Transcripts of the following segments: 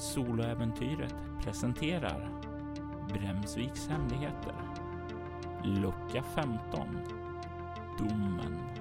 Soloäventyret presenterar Bremsviks hemligheter. Lucka 15. Domen.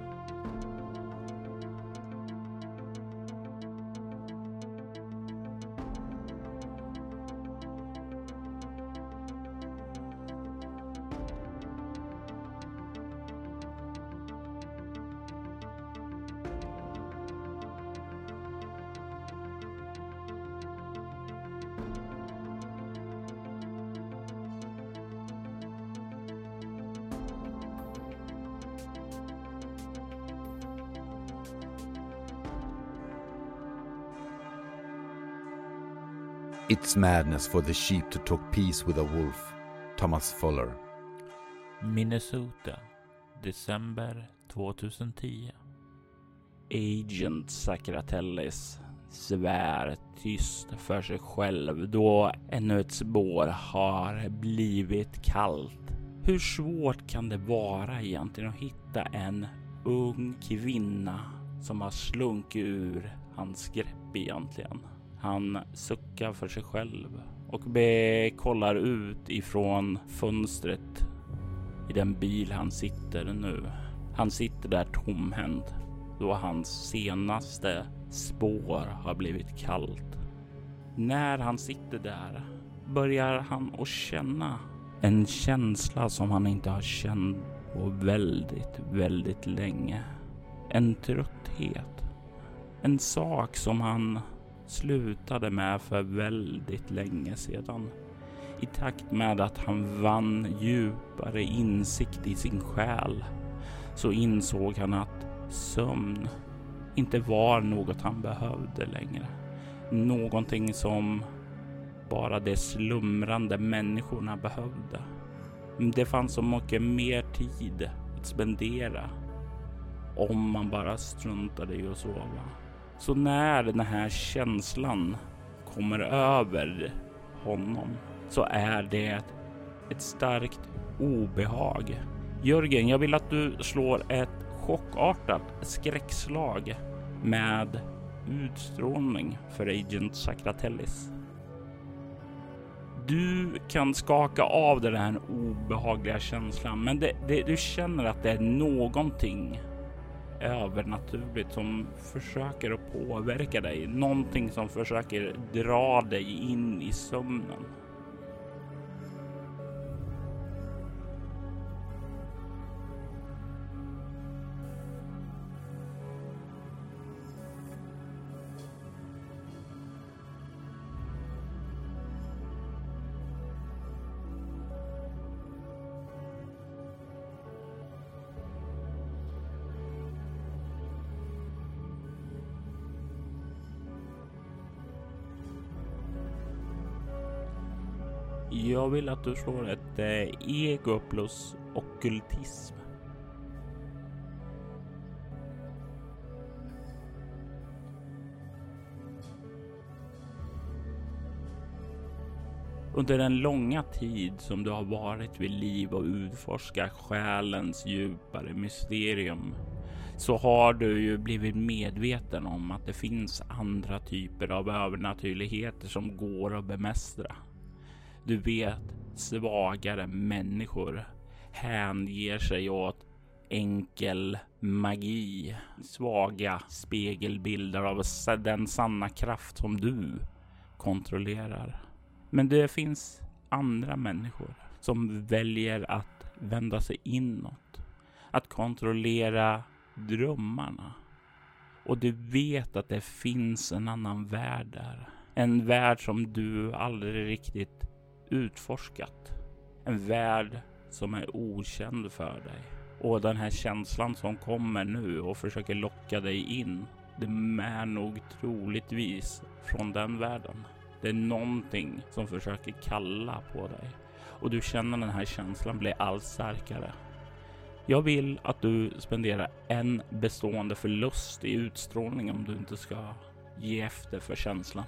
It's madness for the sheep to talk peace with a wolf. Thomas Fuller. Minnesota, december 2010. Agent Sacratellis svär tyst för sig själv då ännu ett spår har blivit kallt. Hur svårt kan det vara egentligen att hitta en ung kvinna som har slunkit ur hans grepp egentligen? Han suckar för sig själv och be kollar ut ifrån fönstret i den bil han sitter nu. Han sitter där tomhänt då hans senaste spår har blivit kallt. När han sitter där börjar han att känna en känsla som han inte har känt på väldigt, väldigt länge. En trötthet. En sak som han slutade med för väldigt länge sedan. I takt med att han vann djupare insikt i sin själ så insåg han att sömn inte var något han behövde längre. Någonting som bara de slumrande människorna behövde. Det fanns så mycket mer tid att spendera om man bara struntade i att sova. Så när den här känslan kommer över honom så är det ett starkt obehag. Jörgen, jag vill att du slår ett chockartat skräckslag med utstrålning för Agent Sacratellis. Du kan skaka av den här obehagliga känslan, men det, det, du känner att det är någonting övernaturligt som försöker att påverka dig. Någonting som försöker dra dig in i sömnen. Jag vill att du slår ett eh, ego plus ockultism. Under den långa tid som du har varit vid liv och utforskat själens djupare mysterium så har du ju blivit medveten om att det finns andra typer av övernaturligheter som går att bemästra. Du vet, svagare människor hänger sig åt enkel magi. Svaga spegelbilder av den sanna kraft som du kontrollerar. Men det finns andra människor som väljer att vända sig inåt. Att kontrollera drömmarna. Och du vet att det finns en annan värld där. En värld som du aldrig riktigt utforskat. En värld som är okänd för dig. Och den här känslan som kommer nu och försöker locka dig in. Det är nog troligtvis från den världen. Det är någonting som försöker kalla på dig och du känner den här känslan bli allt starkare. Jag vill att du spenderar en bestående förlust i utstrålning om du inte ska ge efter för känslan.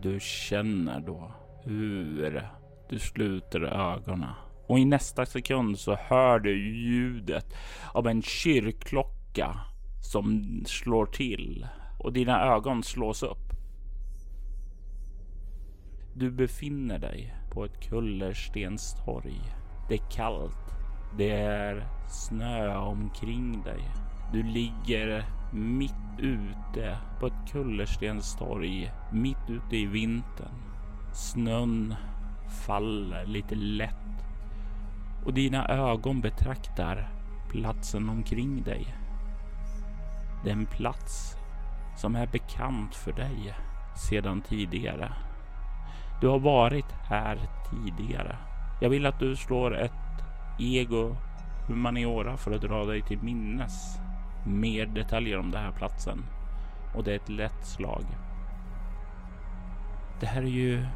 Och du känner då hur du sluter ögonen. Och i nästa sekund så hör du ljudet av en kyrkklocka som slår till och dina ögon slås upp. Du befinner dig på ett kullerstenstorg. Det är kallt. Det är snö omkring dig. Du ligger mitt ute på ett kullerstenstorg mitt ute i vintern. Snön faller lite lätt och dina ögon betraktar platsen omkring dig. Den plats som är bekant för dig sedan tidigare. Du har varit här tidigare. Jag vill att du slår ett ego humaniora för att dra dig till minnes mer detaljer om den här platsen. Och det är ett lätt slag. Det här är ju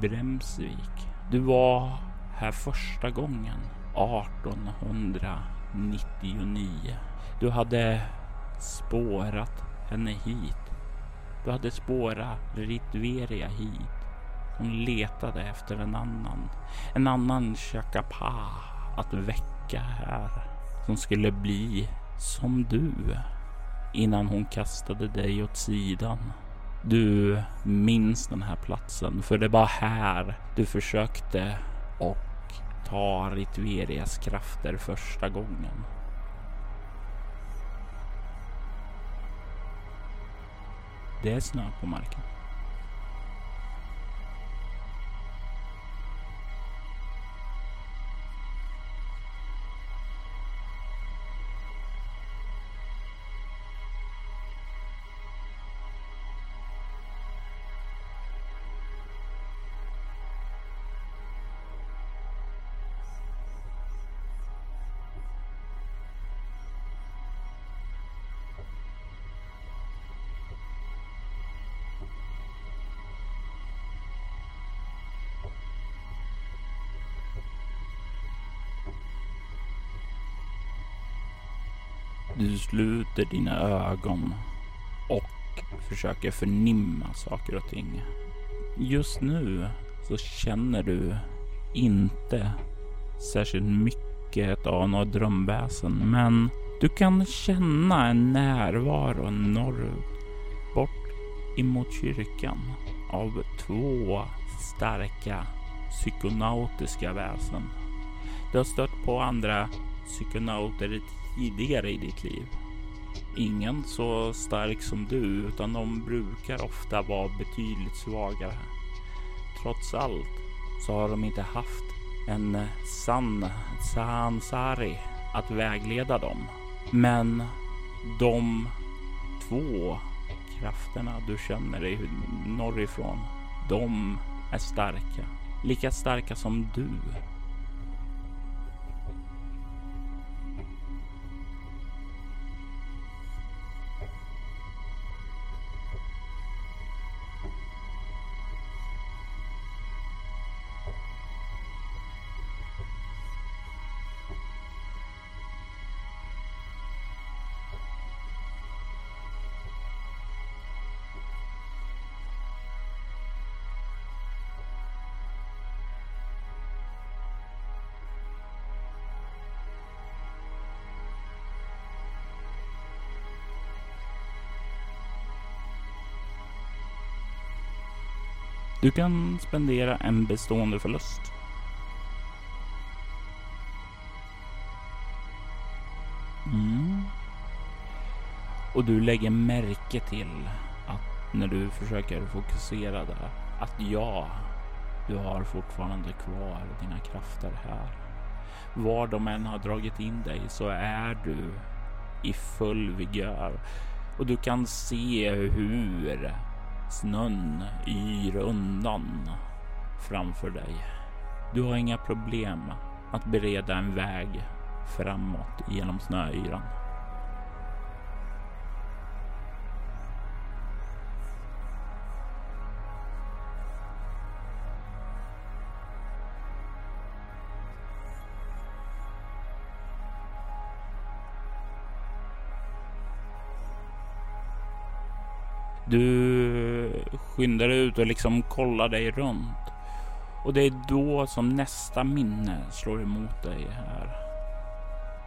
Bremsvik. Du var här första gången 1899. Du hade spårat henne hit. Du hade spårat Ritveria hit. Hon letade efter en annan. En annan Chakapa att väcka här. Som skulle bli som du. Innan hon kastade dig åt sidan. Du minns den här platsen för det var här du försökte och ta Ritverias krafter första gången. Det är snö på marken. Sluter dina ögon och försöker förnimma saker och ting. Just nu så känner du inte särskilt mycket av några drömväsen, men du kan känna en närvaro norrut, bort emot kyrkan av två starka psykonautiska väsen. Du har stött på andra psykonauter tidigare i ditt liv. Ingen så stark som du, utan de brukar ofta vara betydligt svagare. Trots allt så har de inte haft en eh, sann sansari att vägleda dem. Men de två krafterna du känner dig norrifrån, de är starka. Lika starka som du Du kan spendera en bestående förlust. Mm. Och du lägger märke till att när du försöker fokusera där, att ja, du har fortfarande kvar dina krafter här. Var de än har dragit in dig så är du i full vigör och du kan se hur Snön yr undan framför dig. Du har inga problem att bereda en väg framåt genom snöyran. Du skyndar ut och liksom kollar dig runt. Och det är då som nästa minne slår emot dig här.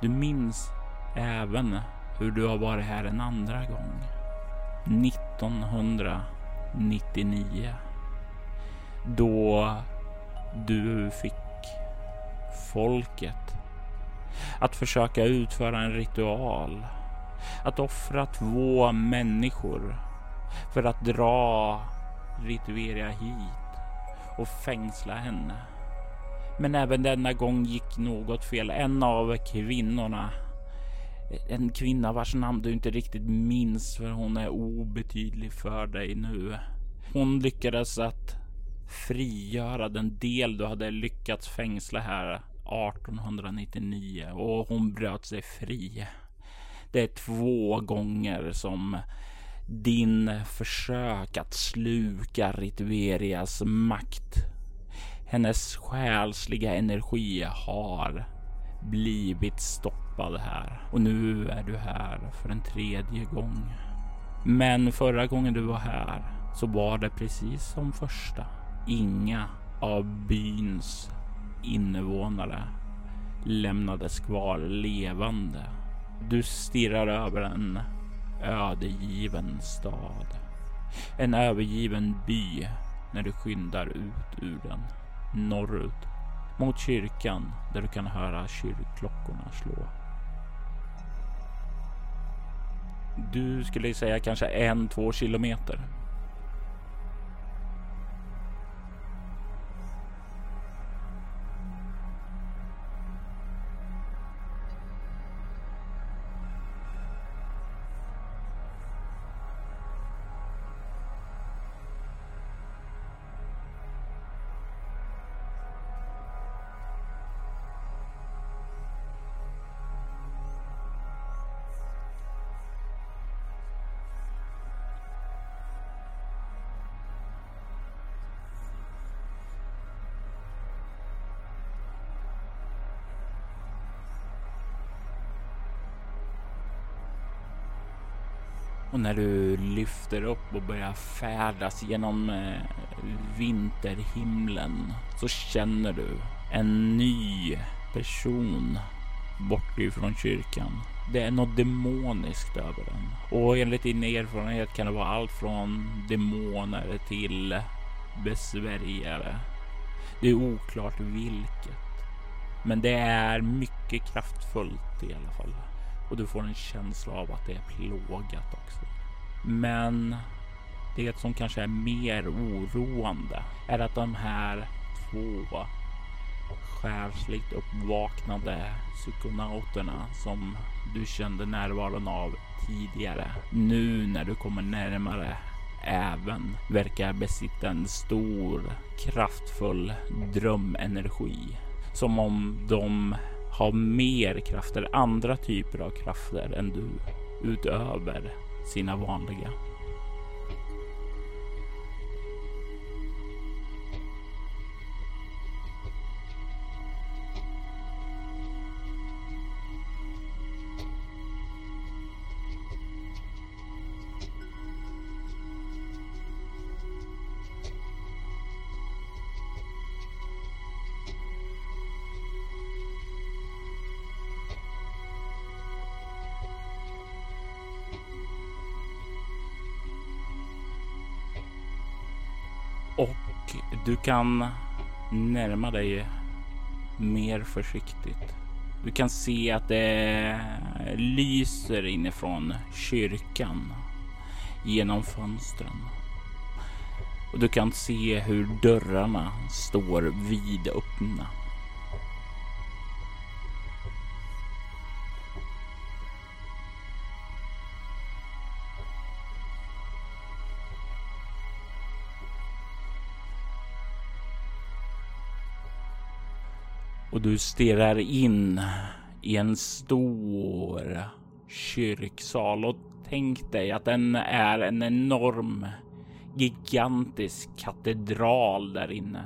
Du minns även hur du har varit här en andra gång. 1999. Då du fick folket att försöka utföra en ritual. Att offra två människor för att dra Ritueria hit och fängsla henne. Men även denna gång gick något fel. En av kvinnorna, en kvinna vars namn du inte riktigt minns för hon är obetydlig för dig nu. Hon lyckades att frigöra den del du hade lyckats fängsla här 1899 och hon bröt sig fri. Det är två gånger som din försök att sluka Ritverias makt. Hennes själsliga energi har blivit stoppad här och nu är du här för en tredje gång. Men förra gången du var här så var det precis som första. Inga av byns invånare lämnades kvar levande. Du stirrar över en ödegiven stad. En övergiven by när du skyndar ut ur den norrut mot kyrkan där du kan höra kyrkklockorna slå. Du skulle säga kanske en, två kilometer när du lyfter upp och börjar färdas genom eh, vinterhimlen så känner du en ny person bort ifrån kyrkan. Det är något demoniskt över den. Och enligt din erfarenhet kan det vara allt från demoner till besvärjare. Det är oklart vilket. Men det är mycket kraftfullt i alla fall och du får en känsla av att det är plågat också. Men det som kanske är mer oroande är att de här två själsligt uppvaknade psykonauterna som du kände närvaron av tidigare. Nu när du kommer närmare även verkar besitta en stor kraftfull drömenergi. Som om de har mer krafter, andra typer av krafter än du utöver sina vanliga. Kan närma dig mer försiktigt. Du kan se att det lyser inifrån kyrkan genom fönstren. Och du kan se hur dörrarna står vidöppna. Och du stirrar in i en stor kyrksal och tänk dig att den är en enorm gigantisk katedral där inne.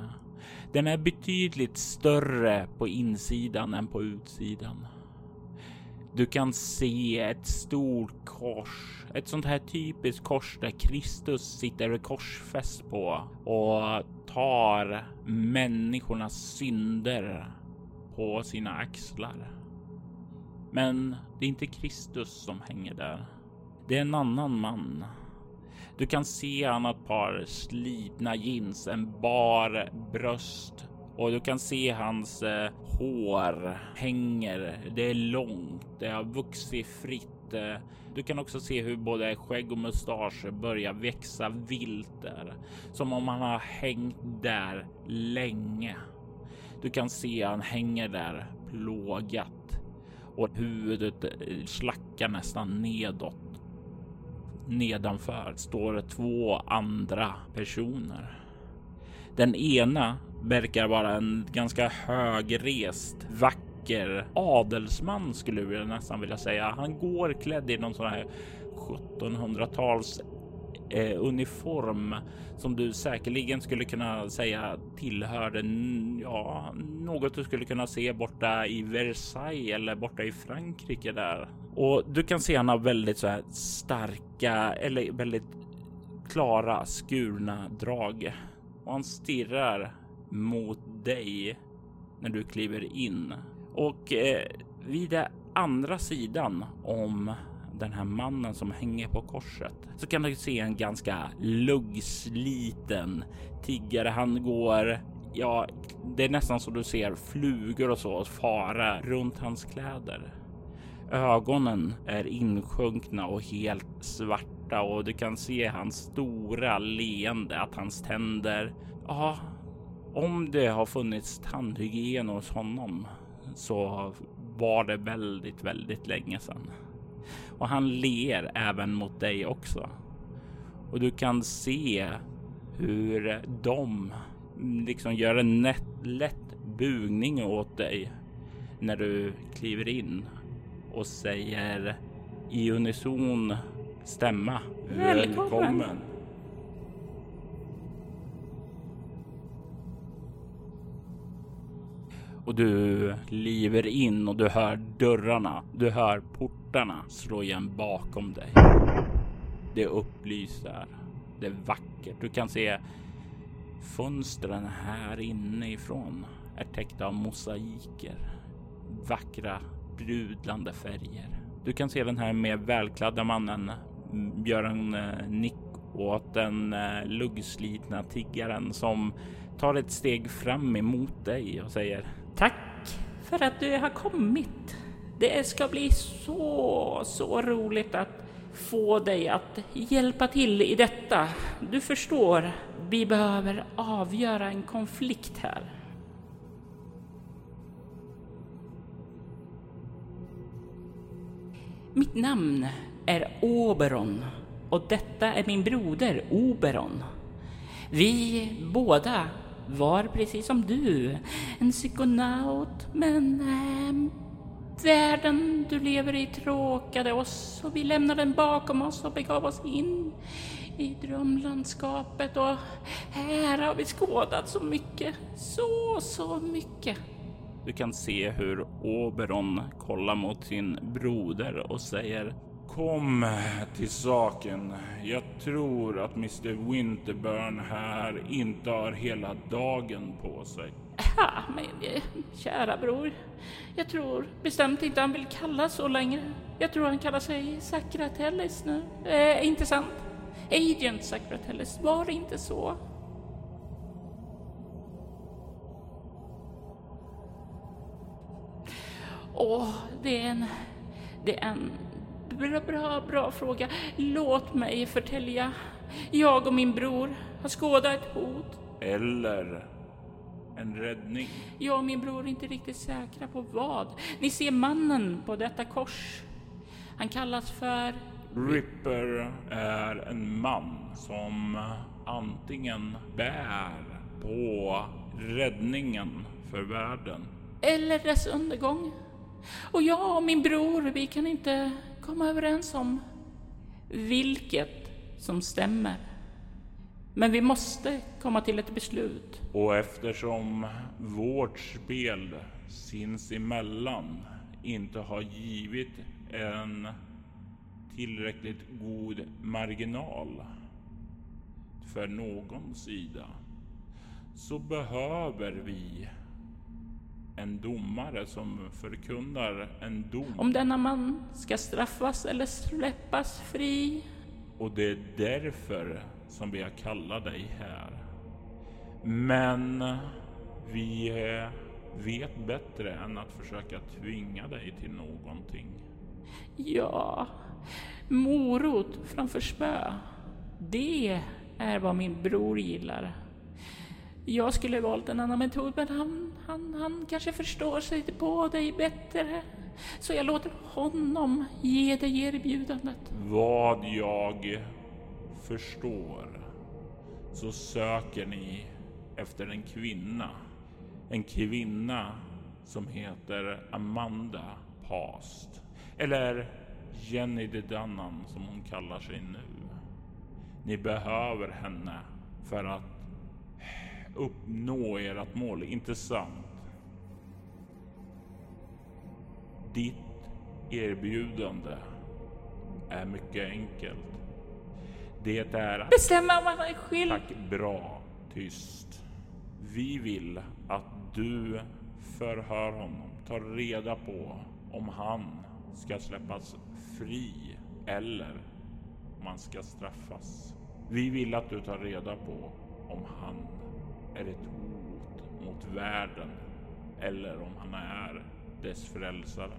Den är betydligt större på insidan än på utsidan. Du kan se ett stort kors, ett sånt här typiskt kors där Kristus sitter korsfäst på och tar människornas synder på sina axlar. Men det är inte Kristus som hänger där. Det är en annan man. Du kan se han har ett par slitna jeans, en bar bröst och du kan se hans eh, hår hänger. Det är långt, det har vuxit fritt. Eh. Du kan också se hur både skägg och mustasch börjar växa vilt där, som om han har hängt där länge. Du kan se han hänger där plågat och huvudet eh, slackar nästan nedåt. Nedanför står två andra personer. Den ena verkar vara en ganska högrest, vacker adelsman skulle jag nästan vilja säga. Han går klädd i någon sån här 1700-tals eh, uniform som du säkerligen skulle kunna säga tillhörde ja, något du skulle kunna se borta i Versailles eller borta i Frankrike där. Och du kan se han har väldigt så här starka eller väldigt klara skurna drag och han stirrar mot dig när du kliver in och eh, vid den andra sidan om den här mannen som hänger på korset så kan du se en ganska luggsliten tiggare. Han går Ja, det är nästan så du ser flugor och så fara runt hans kläder. Ögonen är insjunkna och helt svarta och du kan se hans stora leende, att hans tänder, ja, om det har funnits tandhygien hos honom så var det väldigt, väldigt länge sedan. Och han ler även mot dig också. Och du kan se hur de liksom gör en nätt, lätt bugning åt dig när du kliver in och säger i unison stämma Välkommen. Välkommen. Och du kliver in och du hör dörrarna, du hör portarna slå igen bakom dig. Det upplyser. Det är vackert. Du kan se fönstren här inifrån är täckta av mosaiker. Vackra brudlande färger. Du kan se den här mer välklädda mannen mm, göra en eh, nick åt den eh, luggslitna tiggaren som tar ett steg fram emot dig och säger Tack för att du har kommit. Det ska bli så, så roligt att få dig att hjälpa till i detta. Du förstår, vi behöver avgöra en konflikt här. Mitt namn är Oberon och detta är min broder Oberon. Vi båda var precis som du en psykonaut, men äh, världen du lever i tråkade oss och vi lämnade den bakom oss och begav oss in i drömlandskapet och här har vi skådat så mycket, så, så mycket. Du kan se hur Oberon kollar mot sin broder och säger Kom till saken. Jag tror att Mr Winterburn här inte har hela dagen på sig. Ja, men eh, kära bror. Jag tror bestämt inte han vill kallas så längre. Jag tror han kallar sig Sakratellis nu. Eh, inte sant? Agent Sakratellis, var det inte så? Åh, det är en... Det är en Bra, bra, bra fråga. Låt mig förtälja. Jag och min bror har skådat ett hot. Eller en räddning. Jag och min bror är inte riktigt säkra på vad. Ni ser mannen på detta kors. Han kallas för... Ripper är en man som antingen bär på räddningen för världen. Eller dess undergång. Och jag och min bror, vi kan inte komma överens om vilket som stämmer. Men vi måste komma till ett beslut. Och eftersom vårt spel sinsemellan inte har givit en tillräckligt god marginal för någon sida så behöver vi en domare som förkunnar en dom. Om denna man ska straffas eller släppas fri. Och det är därför som vi har kallat dig här. Men vi vet bättre än att försöka tvinga dig till någonting. Ja, morot framför spö. Det är vad min bror gillar. Jag skulle valt en annan metod, men han, han, han kanske förstår sig på dig bättre. Så jag låter honom ge dig erbjudandet. Vad jag förstår så söker ni efter en kvinna. En kvinna som heter Amanda Past. Eller Jenny de Dunnan som hon kallar sig nu. Ni behöver henne för att uppnå ert mål, inte sant? Ditt erbjudande är mycket enkelt. Det är att... Bestämma vad man är skyldig. Tack, bra. Tyst. Vi vill att du förhör honom, tar reda på om han ska släppas fri eller om han ska straffas. Vi vill att du tar reda på om han är ett hot mot världen eller om han är dess frälsare.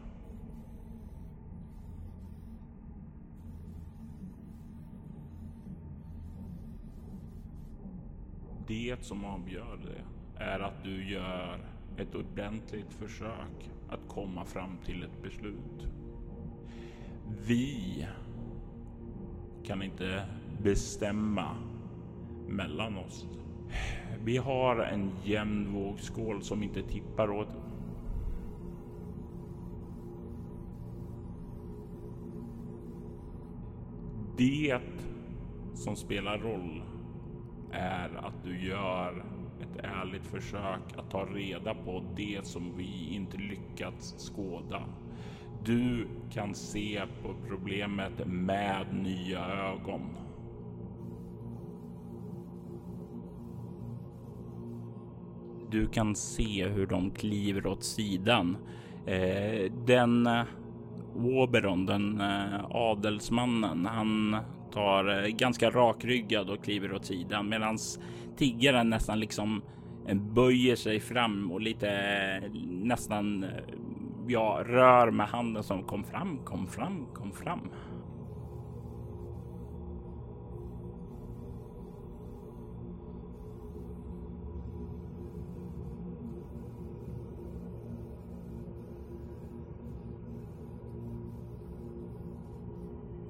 Det som avgör det är att du gör ett ordentligt försök att komma fram till ett beslut. Vi kan inte bestämma mellan oss. Vi har en jämn vågskål som inte tippar åt Det som spelar roll är att du gör ett ärligt försök att ta reda på det som vi inte lyckats skåda. Du kan se på problemet med nya ögon. Du kan se hur de kliver åt sidan. Eh, den eh, Oberon, den eh, adelsmannen, han tar ganska rakryggad och kliver åt sidan medan tiggaren nästan liksom böjer sig fram och lite nästan ja, rör med handen som kom fram, kom fram, kom fram.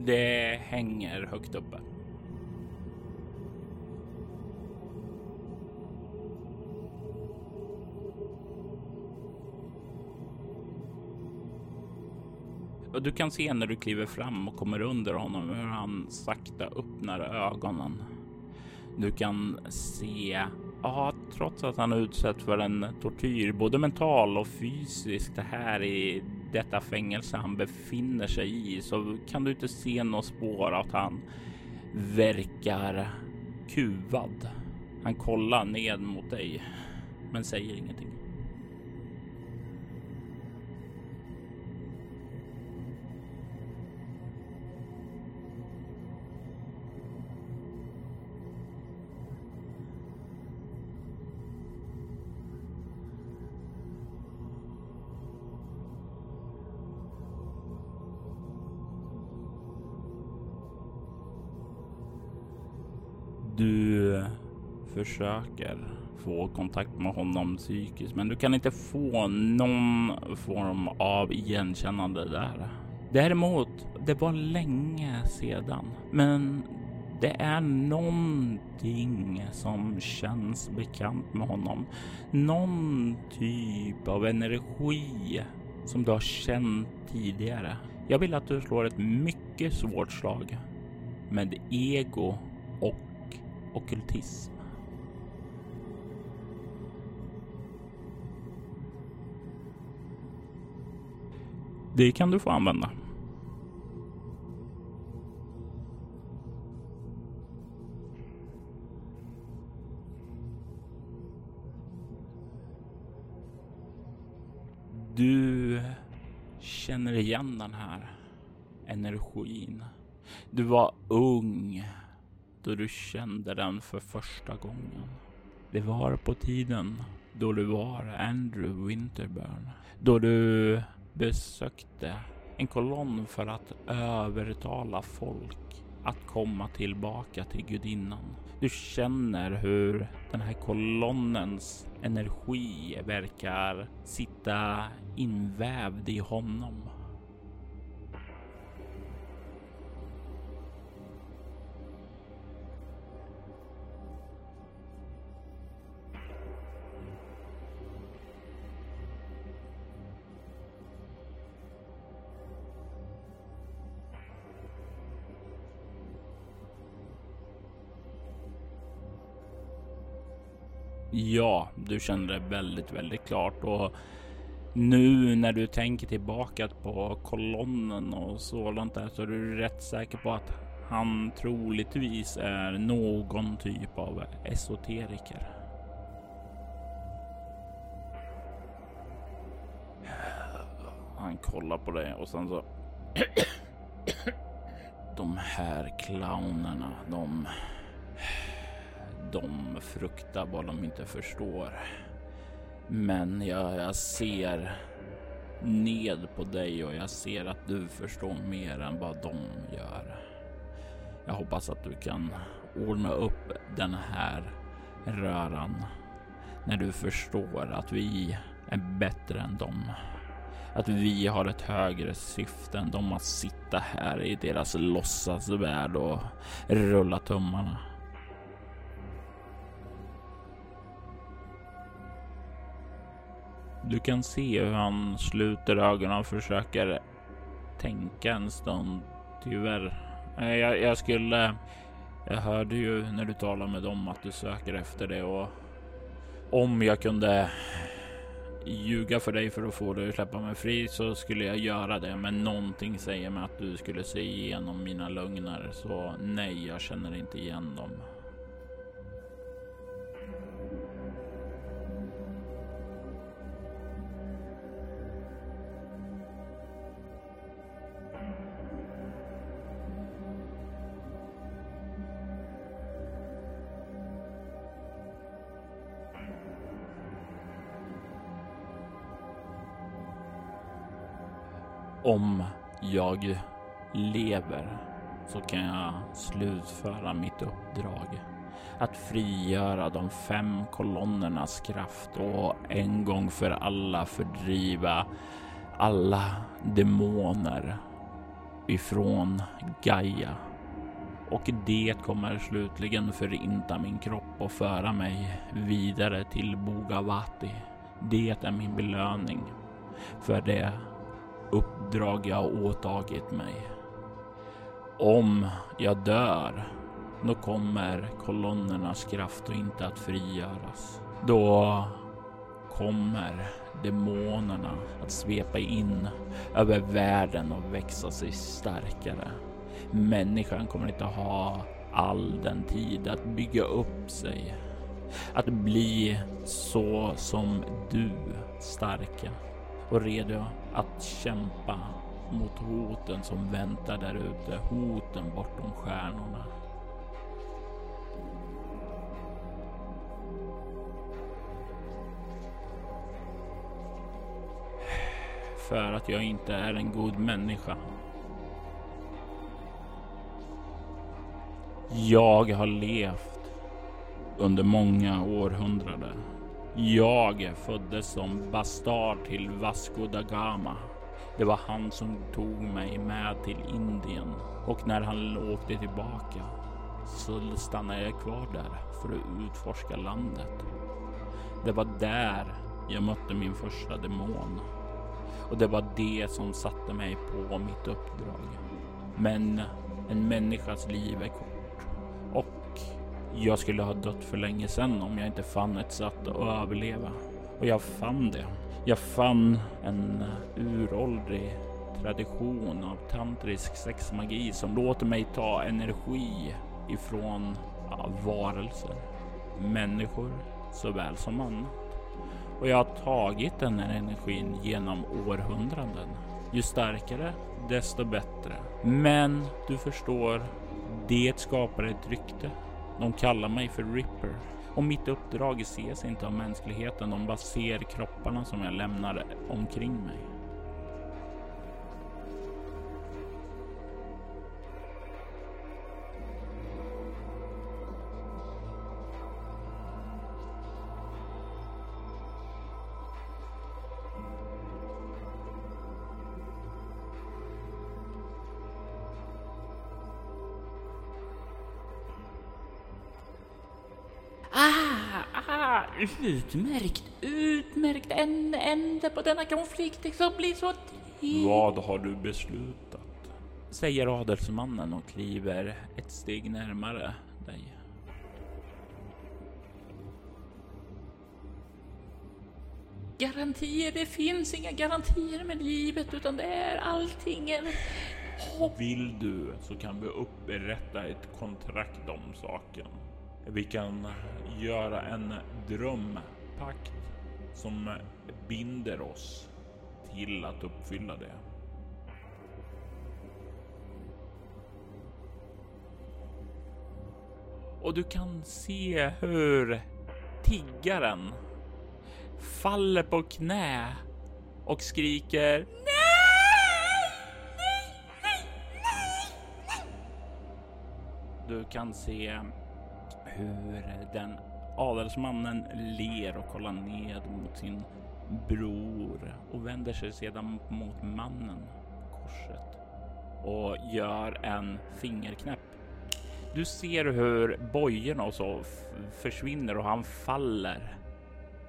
Det hänger högt uppe. Och du kan se när du kliver fram och kommer under honom hur han sakta öppnar ögonen. Du kan se, ja, trots att han är utsatt för en tortyr, både mental och fysisk, det här i detta fängelse han befinner sig i så kan du inte se något spår att han verkar kuvad. Han kollar ned mot dig, men säger ingenting. Försöker få kontakt med honom psykiskt, men du kan inte få någon form av igenkännande där. Däremot, det var länge sedan, men det är någonting som känns bekant med honom. Någon typ av energi som du har känt tidigare. Jag vill att du slår ett mycket svårt slag med ego och okultism. Det kan du få använda. Du känner igen den här energin. Du var ung då du kände den för första gången. Det var på tiden då du var Andrew Winterburn. Då du besökte en kolonn för att övertala folk att komma tillbaka till gudinnan. Du känner hur den här kolonnens energi verkar sitta invävd i honom. Ja, du känner det väldigt, väldigt klart och nu när du tänker tillbaka på kolonnen och sådant där så är du rätt säker på att han troligtvis är någon typ av esoteriker. Han kollar på det och sen så. De här clownerna, de de fruktar vad de inte förstår. Men jag, jag ser ned på dig och jag ser att du förstår mer än vad de gör. Jag hoppas att du kan ordna upp den här röran när du förstår att vi är bättre än dem. Att vi har ett högre syfte än de att sitta här i deras låtsasvärld och rulla tummarna. Du kan se hur han sluter ögonen och försöker tänka en stund. Tyvärr. Eh, jag, jag skulle... Jag hörde ju när du talade med dem att du söker efter det och om jag kunde ljuga för dig för att få dig att släppa mig fri så skulle jag göra det. Men någonting säger mig att du skulle se igenom mina lögner. Så nej, jag känner inte igen dem. Om jag lever så kan jag slutföra mitt uppdrag. Att frigöra de fem kolonnernas kraft och en gång för alla fördriva alla demoner ifrån Gaia. Och det kommer slutligen förinta min kropp och föra mig vidare till Bogavati. Det är min belöning för det uppdrag jag åtagit mig. Om jag dör, då kommer kolonnernas kraft och inte att frigöras. Då kommer demonerna att svepa in över världen och växa sig starkare. Människan kommer inte ha all den tid att bygga upp sig. Att bli så som du starka och redo att kämpa mot hoten som väntar där ute. Hoten bortom stjärnorna. För att jag inte är en god människa. Jag har levt under många århundraden jag föddes som bastard till Vasco da Gama. Det var han som tog mig med till Indien och när han åkte tillbaka så stannade jag kvar där för att utforska landet. Det var där jag mötte min första demon och det var det som satte mig på mitt uppdrag. Men en människas liv är kort jag skulle ha dött för länge sedan om jag inte fann ett sätt att överleva. Och jag fann det. Jag fann en eh, uråldrig tradition av tantrisk sexmagi som låter mig ta energi ifrån ja, varelser, människor såväl som annat. Och jag har tagit den här energin genom århundraden. Ju starkare, desto bättre. Men du förstår, det skapar ett rykte. De kallar mig för Ripper och mitt uppdrag ses inte av mänskligheten. De bara ser kropparna som jag lämnar omkring mig. Utmärkt, utmärkt. En ände på denna konflikt. Det ska bli så Vad har du beslutat? Säger adelsmannen och kliver ett steg närmare dig. Garantier? Det finns inga garantier med livet utan det är allting en hopp. Vill du så kan vi upprätta ett kontrakt om saken. Vi kan göra en drömpakt som binder oss till att uppfylla det. Och du kan se hur tiggaren faller på knä och skriker Du kan se hur den adelsmannen ler och kollar ned mot sin bror och vänder sig sedan mot mannen korset och gör en fingerknäpp. Du ser hur bojorna och så försvinner och han faller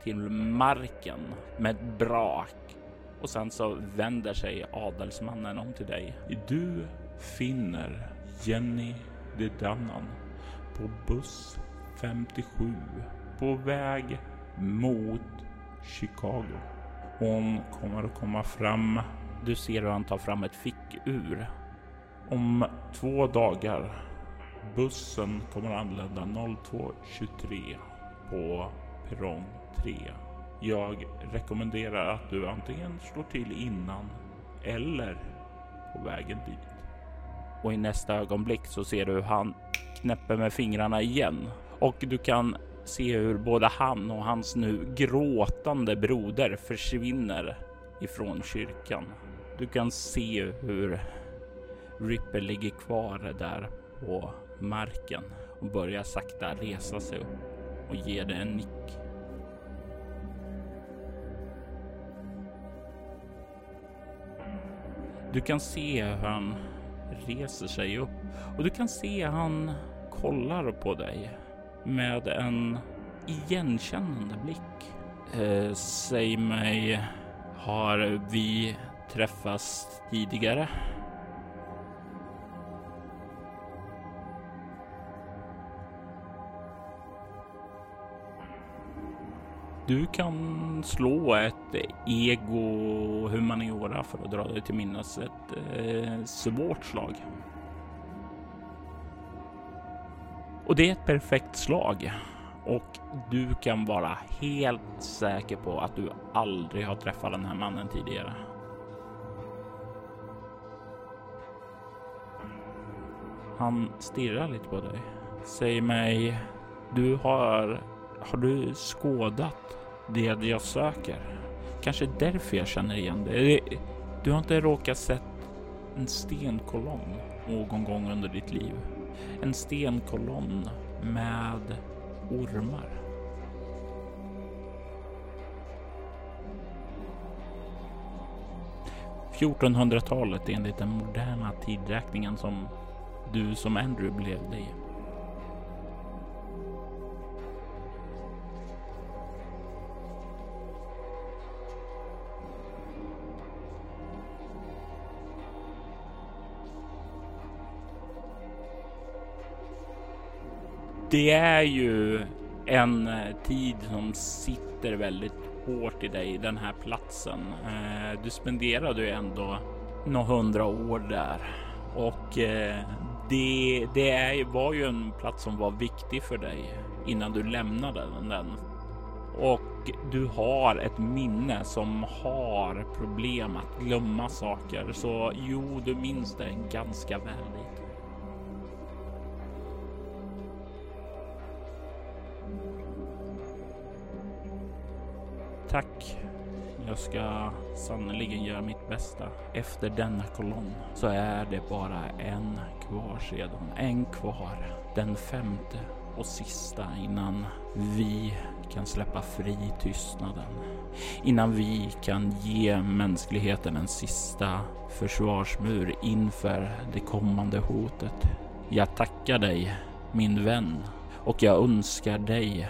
till marken med ett brak och sen så vänder sig adelsmannen om till dig. Du finner Jenny de Dannan på buss 57 på väg mot Chicago. Hon kommer att komma fram. Du ser hur han tar fram ett fickur. Om två dagar. Bussen kommer att anlända 02.23 på perrong 3. Jag rekommenderar att du antingen slår till innan eller på vägen dit. Och i nästa ögonblick så ser du hur han knäpper med fingrarna igen och du kan se hur både han och hans nu gråtande broder försvinner ifrån kyrkan. Du kan se hur Ripper ligger kvar där på marken och börjar sakta resa sig upp och ger dig en nick. Du kan se hur han reser sig upp och du kan se han kollar på dig med en igenkännande blick. Eh, säg mig, har vi träffats tidigare? Du kan slå ett ego humaniora för att dra dig till minnes ett eh, svårt slag. Och det är ett perfekt slag och du kan vara helt säker på att du aldrig har träffat den här mannen tidigare. Han stirrar lite på dig. Säg mig, du har, har du skådat det jag söker? Kanske därför jag känner igen dig. Du har inte råkat sett en stenkolonn någon gång under ditt liv? En stenkolonn med ormar. –1400-talet enligt den moderna tidräkningen som du som Andrew blev i. det är ju en eh, tid som sitter väldigt hårt i dig, den här platsen. Eh, du spenderade ju ändå några hundra år där och eh, det, det var ju en plats som var viktig för dig innan du lämnade den. Och du har ett minne som har problem att glömma saker. Så jo, du minns det ganska väl. Tack. Jag ska sannoliken göra mitt bästa. Efter denna kolonn så är det bara en kvar sedan. En kvar. Den femte och sista innan vi kan släppa fri tystnaden. Innan vi kan ge mänskligheten en sista försvarsmur inför det kommande hotet. Jag tackar dig, min vän, och jag önskar dig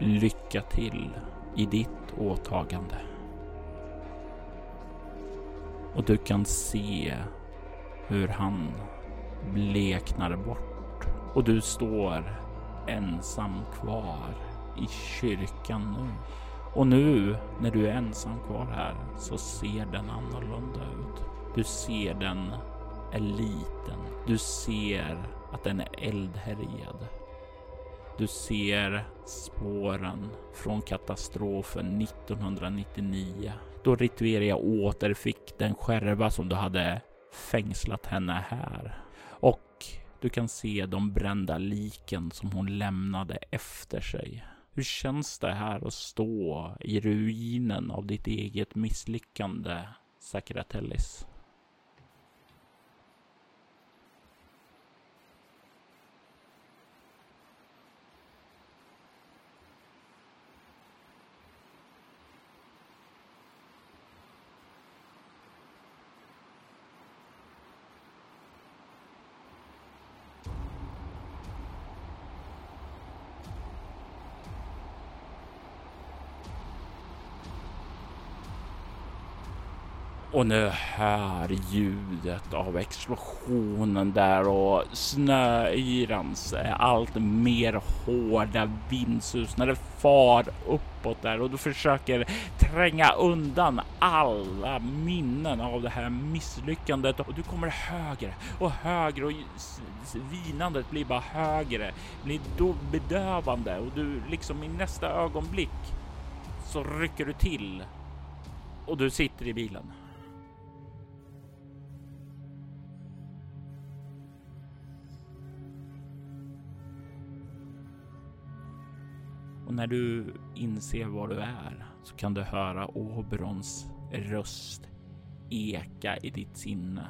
lycka till i ditt åtagande. Och du kan se hur han bleknar bort och du står ensam kvar i kyrkan nu. Och nu när du är ensam kvar här så ser den annorlunda ut. Du ser den är liten. Du ser att den är eldhärjad. Du ser spåren från katastrofen 1999 då Ritueria återfick den skärva som du hade fängslat henne här. Och du kan se de brända liken som hon lämnade efter sig. Hur känns det här att stå i ruinen av ditt eget misslyckande, Sakratellis? Och nu hör ljudet av explosionen där och snöyrans allt mer hårda vindsus när det far uppåt där. Och du försöker tränga undan alla minnen av det här misslyckandet. Och du kommer högre och högre och vinandet blir bara högre, blir bedövande. Och du liksom i nästa ögonblick så rycker du till. Och du sitter i bilen. Och när du inser var du är så kan du höra Oberons röst eka i ditt sinne.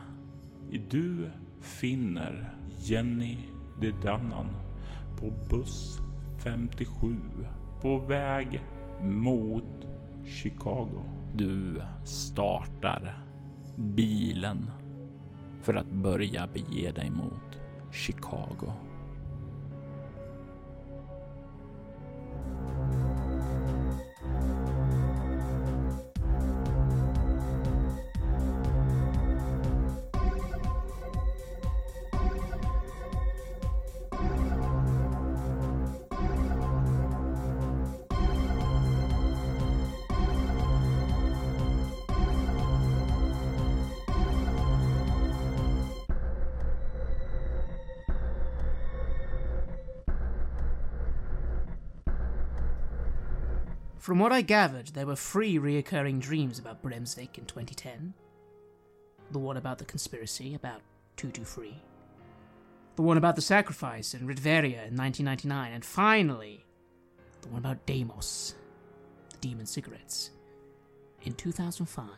Du finner Jenny de Dannan på buss 57 på väg mot Chicago. Du startar bilen för att börja bege dig mot Chicago. From what I gathered, there were three reoccurring dreams about Bremsvik in 2010. The one about the conspiracy, about 223. The one about the sacrifice in Ridveria in 1999. And finally, the one about Deimos, the demon cigarettes, in 2005.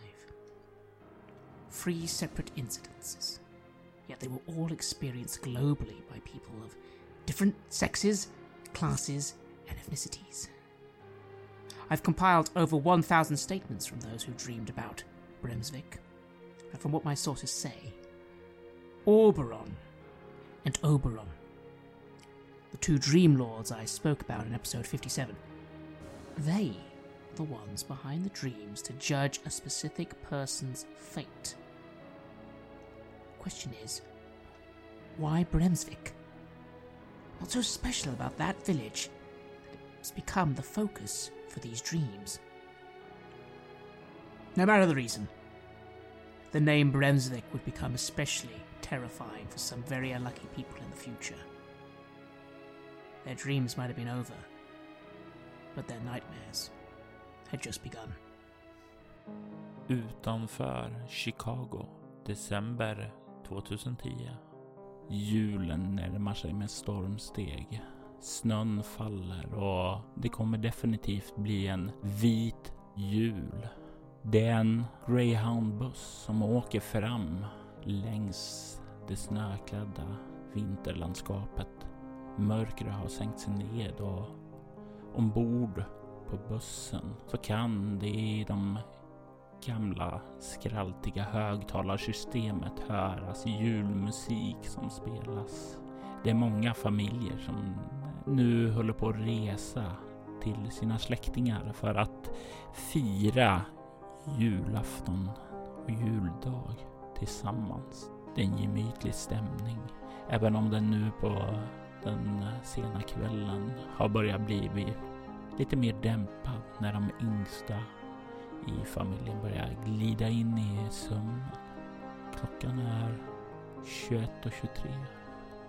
Three separate incidences. Yet they were all experienced globally by people of different sexes, classes, and ethnicities. I've compiled over 1,000 statements from those who dreamed about Bremsvik, and from what my sources say, Oberon and Oberon, the two dream lords I spoke about in episode 57, they are the ones behind the dreams to judge a specific person's fate. Question is, why Bremsvik? What's so special about that village that it's become the focus for these dreams. No matter the reason, the name Brenzvik would become especially terrifying for some very unlucky people in the future. Their dreams might have been over, but their nightmares had just begun. Utanför Chicago, december 2010. Julen närmar sig med stormsteg. Snön faller och det kommer definitivt bli en vit jul. Det är en greyhoundbuss som åker fram längs det snöklädda vinterlandskapet. Mörkret har sänkt sig ned och ombord på bussen så kan det i de gamla skraltiga högtalarsystemet höras julmusik som spelas. Det är många familjer som nu håller på att resa till sina släktingar för att fira julafton och juldag tillsammans. Det är en gemytlig stämning, även om den nu på den sena kvällen har börjat bli lite mer dämpad när de yngsta i familjen börjar glida in i sömnen. Klockan är 21.23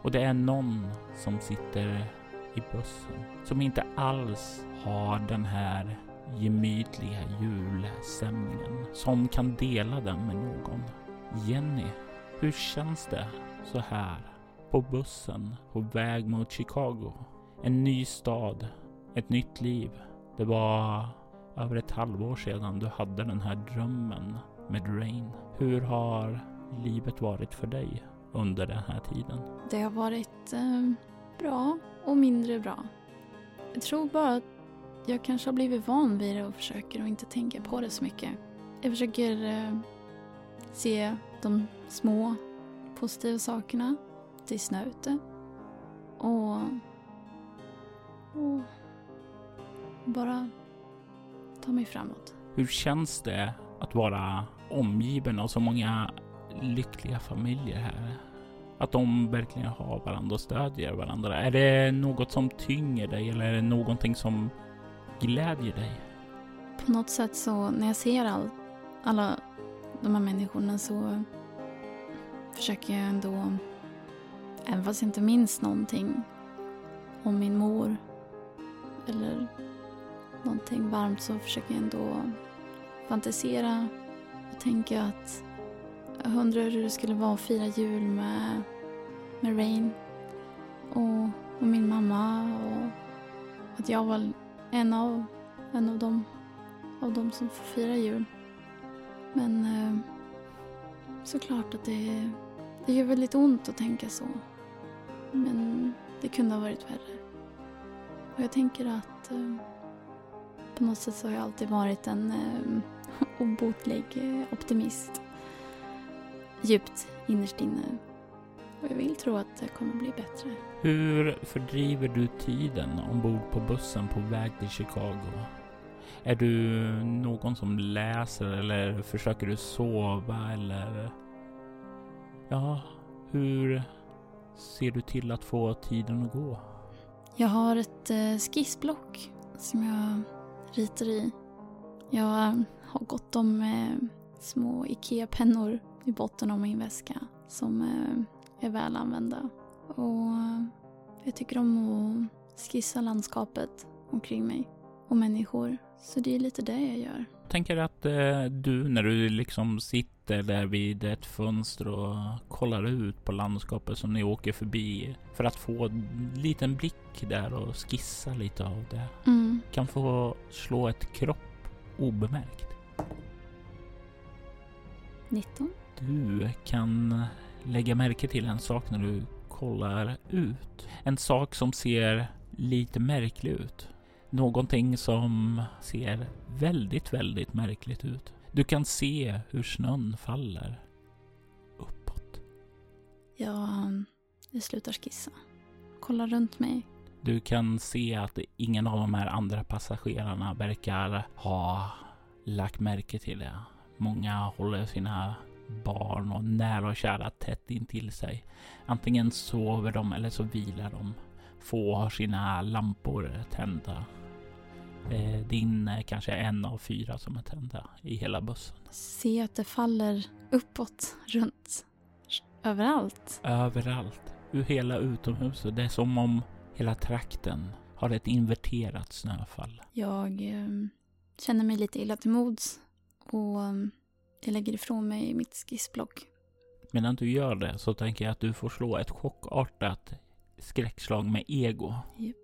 och det är någon som sitter i bussen som inte alls har den här gemytliga julstämningen som kan dela den med någon. Jenny, hur känns det så här på bussen på väg mot Chicago? En ny stad, ett nytt liv. Det var över ett halvår sedan du hade den här drömmen med Rain. Hur har livet varit för dig under den här tiden? Det har varit eh, bra och mindre bra. Jag tror bara att jag kanske har blivit van vid det och försöker att inte tänka på det så mycket. Jag försöker eh, se de små positiva sakerna. Det är snö ute. Och, och bara ta mig framåt. Hur känns det att vara omgiven av så många lyckliga familjer här? Att de verkligen har varandra och stödjer varandra. Är det något som tynger dig eller är det någonting som glädjer dig? På något sätt så när jag ser all, alla de här människorna så försöker jag ändå, även fast jag inte minns någonting om min mor eller någonting varmt så försöker jag ändå fantisera och tänka att jag undrar hur det skulle vara att fira jul med, med Rain och, och min mamma och att jag var en av, en av dem av dem som får fira jul. Men eh, såklart att det, det gör väldigt ont att tänka så. Men det kunde ha varit värre. Och jag tänker att eh, på något sätt så har jag alltid varit en eh, obotlig eh, optimist. Djupt innerst inne. Och jag vill tro att det kommer bli bättre. Hur fördriver du tiden ombord på bussen på väg till Chicago? Är du någon som läser eller försöker du sova eller? Ja, hur ser du till att få tiden att gå? Jag har ett eh, skissblock som jag ritar i. Jag har gott om eh, små IKEA-pennor i botten av min väska som eh, är väl använda. Och eh, jag tycker om att skissa landskapet omkring mig och människor. Så det är lite det jag gör. Tänker att eh, du när du liksom sitter där vid ett fönster och kollar ut på landskapet som ni åker förbi för att få en liten blick där och skissa lite av det. Mm. Kan få slå ett kropp obemärkt. 19. Du kan lägga märke till en sak när du kollar ut. En sak som ser lite märklig ut. Någonting som ser väldigt, väldigt märkligt ut. Du kan se hur snön faller uppåt. Jag, jag slutar skissa. Kollar runt mig. Du kan se att ingen av de här andra passagerarna verkar ha lagt märke till det. Många håller sina barn och nära och kära tätt intill sig. Antingen sover de eller så vilar de. Få har sina lampor tända. Eh, din är kanske en av fyra som är tända i hela bussen. Se att det faller uppåt, runt, överallt. Överallt. Ur hela utomhuset. Det är som om hela trakten har ett inverterat snöfall. Jag eh, känner mig lite illa till mods och jag lägger ifrån mig mitt skissblock. Medan du gör det så tänker jag att du får slå ett chockartat skräckslag med ego. Japp.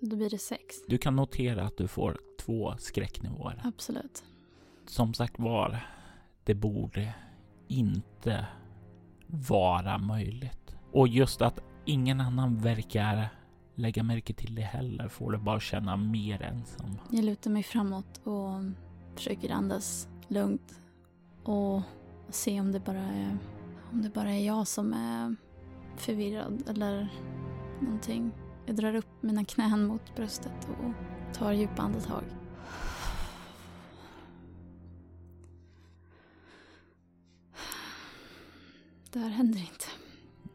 Så då blir det sex. Du kan notera att du får två skräcknivåer. Absolut. Som sagt var, det borde inte vara möjligt. Och just att ingen annan verkar lägga märke till det heller får dig bara känna mer ensam. Jag lutar mig framåt och försöker andas lugnt och se om det bara är, om det bara är jag som är förvirrad eller någonting. Jag drar upp mina knän mot bröstet och tar djupa andetag. Det här händer inte.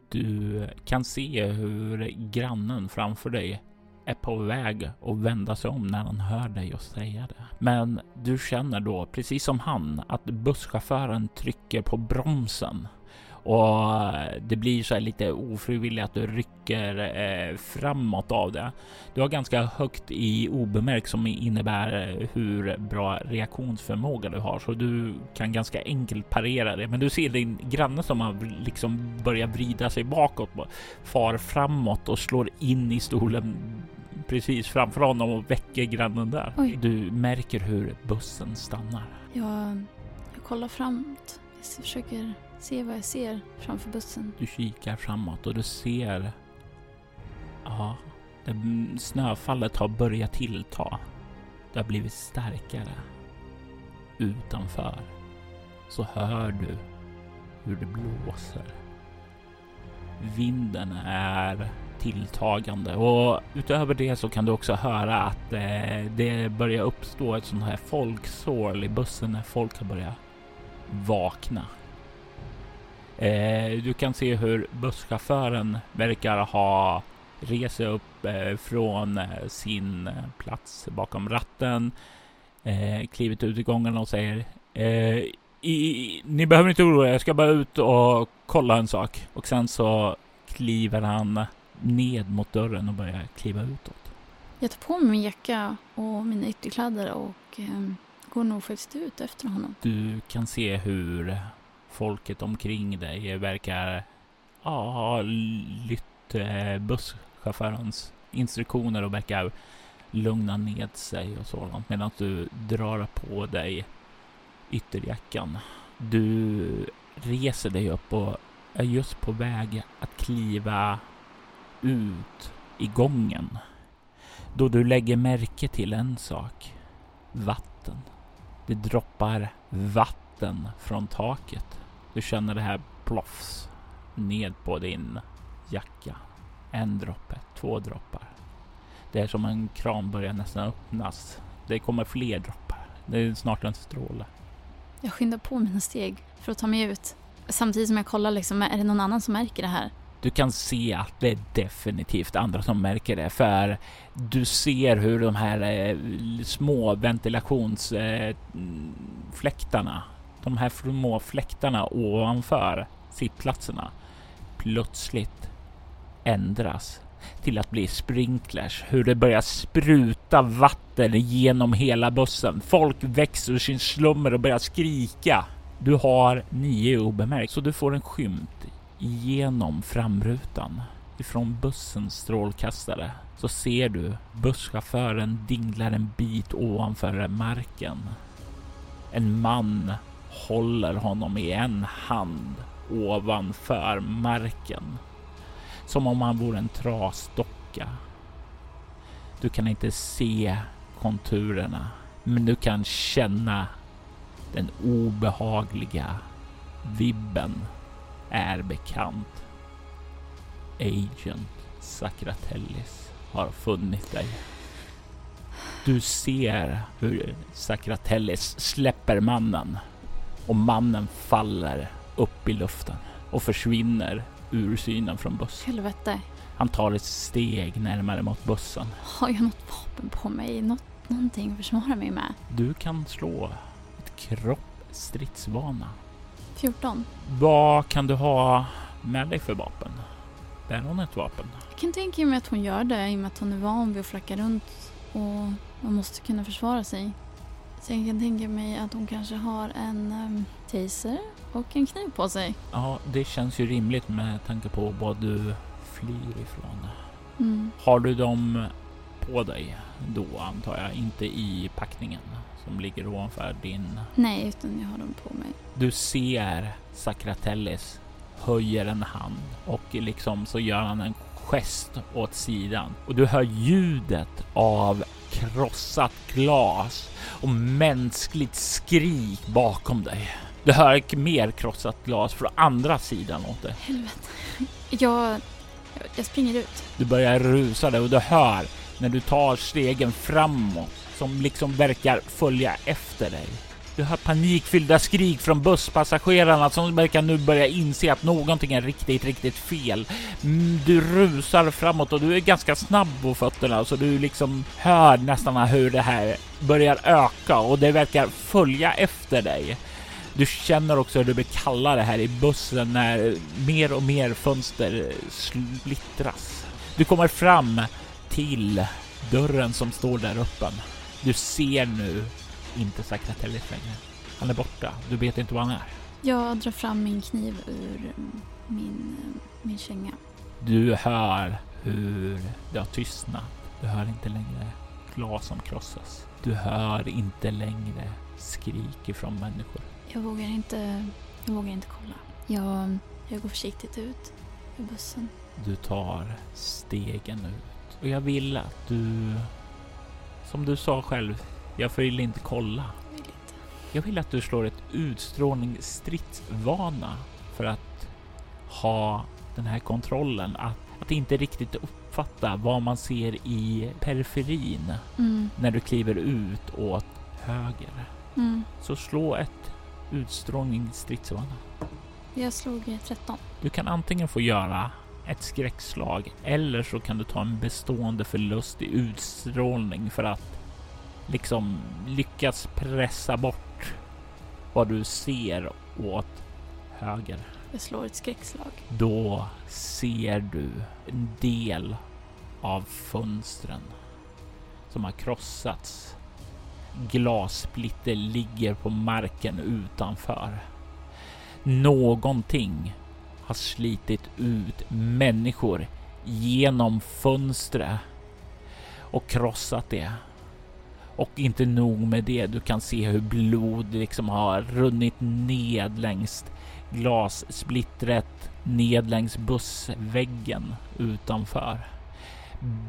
Du kan se hur grannen framför dig är på väg att vända sig om när han hör dig och säga det. Men du känner då, precis som han, att busschauffören trycker på bromsen och det blir så här lite ofrivilligt att du rycker eh, framåt av det. Du har ganska högt i obemärkt som innebär hur bra reaktionsförmåga du har, så du kan ganska enkelt parera det. Men du ser din granne som har liksom börjat vrida sig bakåt, far framåt och slår in i stolen precis framför honom och väcker grannen där. Oj. Du märker hur bussen stannar. Jag, jag kollar framåt. Jag försöker se vad jag ser framför bussen. Du kikar framåt och du ser... Ja, det, snöfallet har börjat tillta. Det har blivit starkare. Utanför så hör du hur det blåser. Vinden är tilltagande och utöver det så kan du också höra att eh, det börjar uppstå ett sånt här folksål i bussen när folk har börjat vakna. Eh, du kan se hur busschauffören verkar ha rest sig upp eh, från eh, sin plats bakom ratten, klivit ut i gången och säger i, ni behöver inte oroa er, jag ska bara ut och kolla en sak. Och sen så kliver han ned mot dörren och börjar kliva utåt. Jag tar på mig min jacka och mina ytterkläder och eh, går nog faktiskt ut efter honom. Du kan se hur folket omkring dig verkar ja, ha lytt eh, busschaufförens instruktioner och verkar lugna ned sig och sådant medan du drar på dig ytterjackan. Du reser dig upp och är just på väg att kliva ut i gången då du lägger märke till en sak. Vatten. Det droppar vatten från taket. Du känner det här ploffs ned på din jacka. En droppe, två droppar. Det är som en kran börjar nästan öppnas. Det kommer fler droppar. Det är snart en stråle. Jag skyndar på mina steg för att ta mig ut. Samtidigt som jag kollar liksom, är det någon annan som märker det här? Du kan se att det är definitivt andra som märker det, för du ser hur de här eh, små ventilationsfläktarna, eh, de här små fläktarna ovanför sittplatserna plötsligt ändras till att bli sprinklers. Hur det börjar spruta vatten genom hela bussen. Folk växer ur sin slummer och börjar skrika. Du har nio obemärkt, så du får en skymt genom framrutan ifrån bussens strålkastare så ser du busschauffören dinglar en bit ovanför marken. En man håller honom i en hand ovanför marken. Som om han vore en trasdocka. Du kan inte se konturerna, men du kan känna den obehagliga vibben är bekant. Agent Sakratellis har funnit dig. Du ser hur Sakratellis släpper mannen och mannen faller upp i luften och försvinner ur synen från bussen. Helvete. Han tar ett steg närmare mot bussen. Har jag något vapen på mig? Något, någonting att försvara mig med? Du kan slå ett kroppsstridsvana. 14. Vad kan du ha med dig för vapen? Bär hon ett vapen? Jag kan tänka mig att hon gör det i och med att hon är van vid att flacka runt och man måste kunna försvara sig. Så jag kan tänka mig att hon kanske har en um, taser och en kniv på sig. Ja, det känns ju rimligt med tanke på vad du flyr ifrån. Mm. Har du dem på dig då antar jag, inte i packningen som ligger ovanför din? Nej, utan jag har dem på mig. Du ser Sakratellis höjer en hand och liksom så gör han en gest åt sidan och du hör ljudet av krossat glas och mänskligt skrik bakom dig. Du hör mer krossat glas från andra sidan åt dig. Helvete. Jag, jag springer ut. Du börjar rusa dig och du hör när du tar stegen framåt som liksom verkar följa efter dig. Du hör panikfyllda skrik från busspassagerarna som verkar nu börja inse att någonting är riktigt, riktigt fel. Mm, du rusar framåt och du är ganska snabb på fötterna så du liksom hör nästan hur det här börjar öka och det verkar följa efter dig. Du känner också hur det blir kallare här i bussen när mer och mer fönster splittras. Du kommer fram till dörren som står där öppen. Du ser nu inte Sakratellis längre. Han är borta. Du vet inte var han är. Jag drar fram min kniv ur min, min känga. Du hör hur det har tystnat. Du hör inte längre glas som krossas. Du hör inte längre skrik ifrån människor. Jag vågar inte, jag vågar inte kolla. Jag, jag går försiktigt ut ur bussen. Du tar stegen ut. Och jag vill att du, som du sa själv, jag vill inte kolla. Jag vill inte. Jag vill att du slår ett utstrålning stridsvana för att ha den här kontrollen. Att, att inte riktigt uppfatta vad man ser i periferin Mm, när du kliver ut åt höger. mm. Så slå ett utstrålning stridsvana. Jag slog eh, 13. Du kan antingen få göra ett skräckslag eller så kan du ta en bestående förlust i utstrålning för att liksom lyckas pressa bort vad du ser åt höger. Jag slår ett skräckslag. Då ser du en del av fönstren som har krossats. Glassplitter ligger på marken utanför. Någonting har slitit ut människor genom fönstret och krossat det. Och inte nog med det, du kan se hur blod liksom har runnit ned längs glassplittret ned längs bussväggen utanför.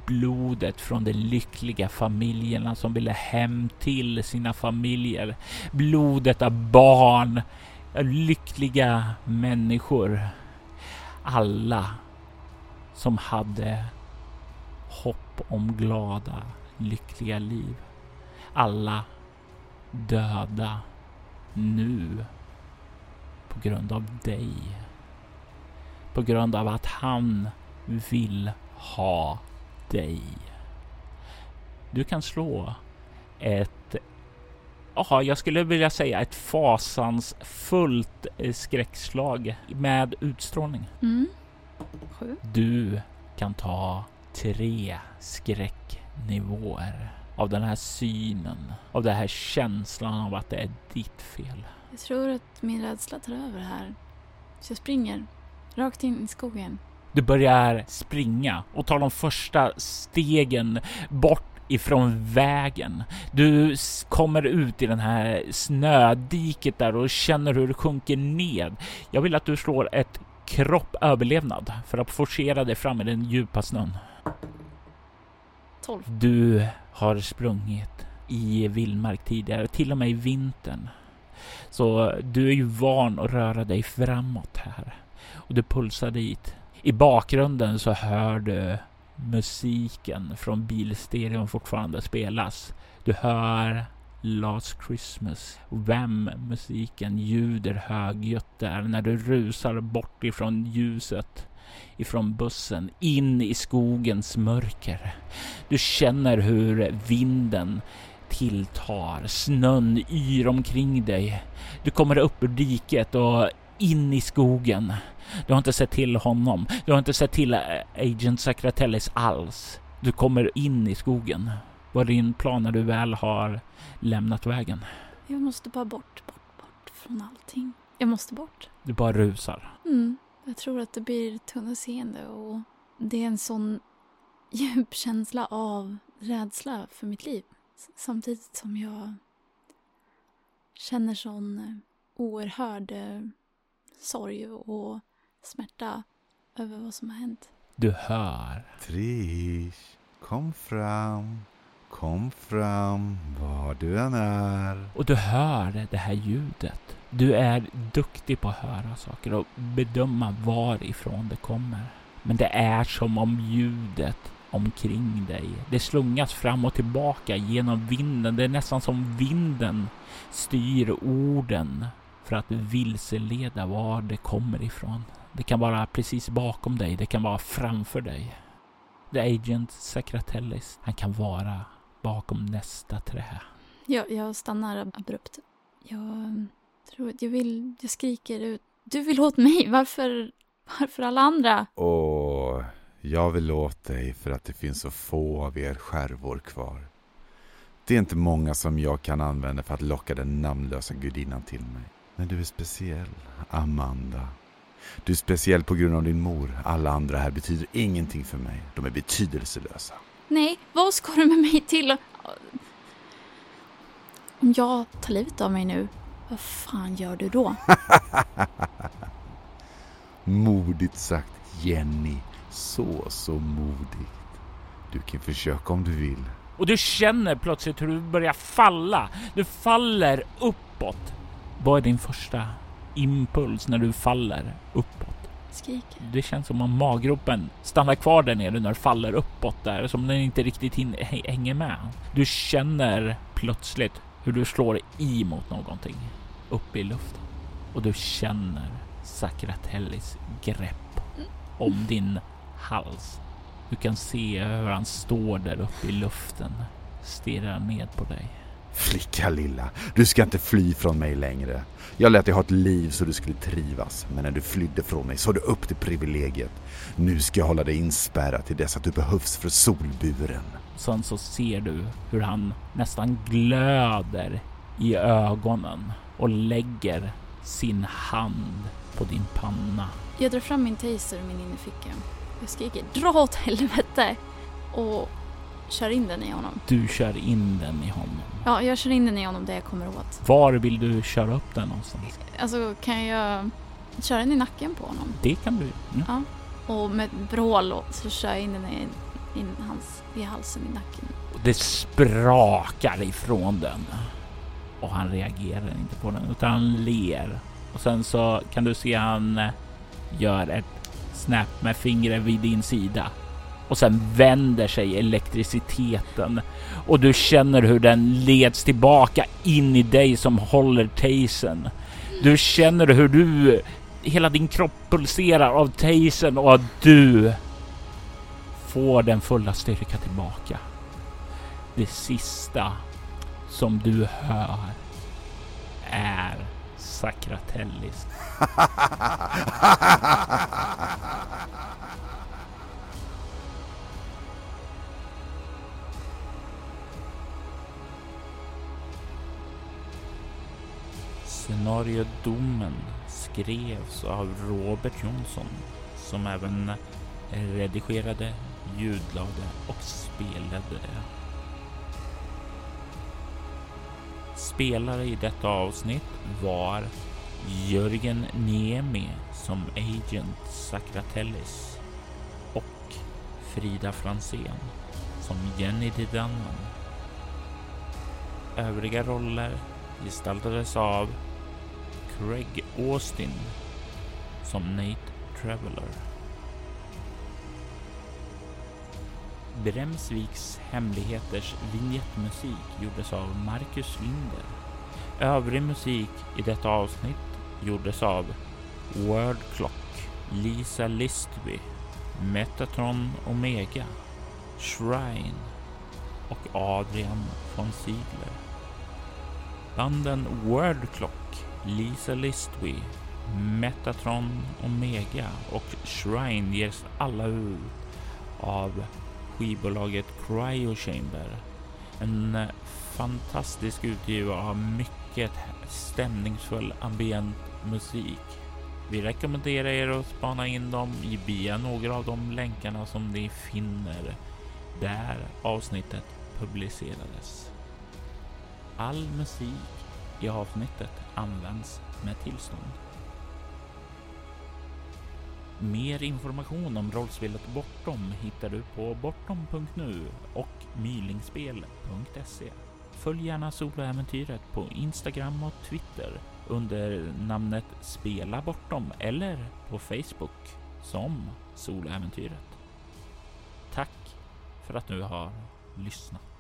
Blodet från de lyckliga familjerna som ville hem till sina familjer. Blodet av barn, lyckliga människor. Alla som hade hopp om glada, lyckliga liv. Alla döda nu på grund av dig. På grund av att han vill ha dig. Du kan slå ett, ja, jag skulle vilja säga ett fasansfullt eh, skräckslag med utstrålning. Mm. Du kan ta tre skräcknivåer av den här synen, av den här känslan av att det är ditt fel. Jag tror att min rädsla tar över här. Så jag springer rakt in i skogen. Du börjar springa och tar de första stegen bort ifrån vägen. Du kommer ut i den här snödiket där och känner hur det sjunker ned. Jag vill att du slår ett kropp överlevnad för att forcera dig fram i den djupa snön. 12. Du har sprungit i vildmark tidigare, till och med i vintern. Så du är ju van att röra dig framåt här. Och du pulsar dit. I bakgrunden så hör du musiken från bilstereon fortfarande spelas. Du hör Last Christmas. Vem musiken ljuder högljutt där när du rusar bort ifrån ljuset ifrån bussen in i skogens mörker. Du känner hur vinden tilltar, snön yr omkring dig. Du kommer upp ur diket och in i skogen. Du har inte sett till honom. Du har inte sett till eh, Agent Sacratellis alls. Du kommer in i skogen. Vad är din plan när du väl har lämnat vägen? Jag måste bara bort, bort, bort från allting. Jag måste bort. Du bara rusar. Mm. Jag tror att det blir tunnelseende och det är en sån djup känsla av rädsla för mitt liv. Samtidigt som jag känner sån eh, oerhörd eh, sorg och smärta över vad som har hänt. Du hör. Trish, kom fram. Kom fram, var du än är. Och du hör det här ljudet. Du är duktig på att höra saker och bedöma varifrån det kommer. Men det är som om ljudet omkring dig, det slungas fram och tillbaka genom vinden. Det är nästan som vinden styr orden för att vilseleda var det kommer ifrån. Det kan vara precis bakom dig, det kan vara framför dig. The Agent Sacratellis, han kan vara bakom nästa trä. Jag, jag stannar abrupt. Jag tror att jag vill, jag skriker ut. Du vill åt mig, varför, varför alla andra? Och jag vill åt dig för att det finns så få av er skärvor kvar. Det är inte många som jag kan använda för att locka den namnlösa gudinnan till mig. Men du är speciell, Amanda. Du är speciell på grund av din mor. Alla andra här betyder ingenting för mig. De är betydelselösa. Nej, vad ska du med mig till? Om jag tar livet av mig nu, vad fan gör du då? Modigt sagt, Jenny. Så, så modigt. Du kan försöka om du vill. Och du känner plötsligt hur du börjar falla. Du faller uppåt. Vad är din första impuls när du faller uppåt? Skriker. Det känns som om maggropen stannar kvar där nere när du faller uppåt där, som den inte riktigt hänger med. Du känner plötsligt hur du slår i mot någonting uppe i luften. Och du känner Sakratellis grepp om din hals. Du kan se hur han står där uppe i luften, stirrar ned på dig. Flicka lilla, du ska inte fly från mig längre. Jag lät dig ha ett liv så du skulle trivas, men när du flydde från mig så du upp till privilegiet. Nu ska jag hålla dig inspärrad till dess att du behövs för solburen. Sen så ser du hur han nästan glöder i ögonen och lägger sin hand på din panna. Jag drar fram min taser ur min innerficka. Jag skriker dra åt helvete! Och kör in den i honom. Du kör in den i honom. Ja, jag kör in den i honom där jag kommer åt. Var vill du köra upp den någonstans? Alltså, kan jag köra den i nacken på honom? Det kan du. Ja. Och med ett och så kör jag in den i, in hans, i halsen i nacken. Det sprakar ifrån den. Och han reagerar inte på den utan han ler. Och sen så kan du se han eh, gör ett snap med fingret vid din sida. Och sen vänder sig elektriciteten och du känner hur den leds tillbaka in i dig som håller tasen. Du känner hur du, hela din kropp pulserar av tasen och att du får den fulla styrka tillbaka. Det sista som du hör är Sakratellis. Scenariodomen skrevs av Robert Jonsson som även redigerade, ljudlade och spelade. Spelare i detta avsnitt var Jörgen Niemi som Agent Sakratellis och Frida Fransén som Jenny Didannan. Övriga roller gestaltades av Craig Austin som Nate Traveller. Bremsviks hemligheters vignettmusik gjordes av Marcus Linder. Övrig musik i detta avsnitt gjordes av World Clock. Lisa Listby, Metatron Omega, Shrine och Adrian von Ziegler. Banden World Clock, Lisa Listwe, Metatron Omega och Shrine ges alla ut av skivbolaget Cryo Chamber. En eh, fantastisk utgivare av mycket stämningsfull ambient musik. Vi rekommenderar er att spana in dem via några av de länkarna som ni finner där avsnittet publicerades. All musik i avsnittet används med tillstånd. Mer information om rollspelet Bortom hittar du på bortom.nu och mylingspel.se. Följ gärna soloäventyret på Instagram och Twitter under namnet Spela Bortom eller på Facebook som Soloäventyret. Tack för att du har lyssnat.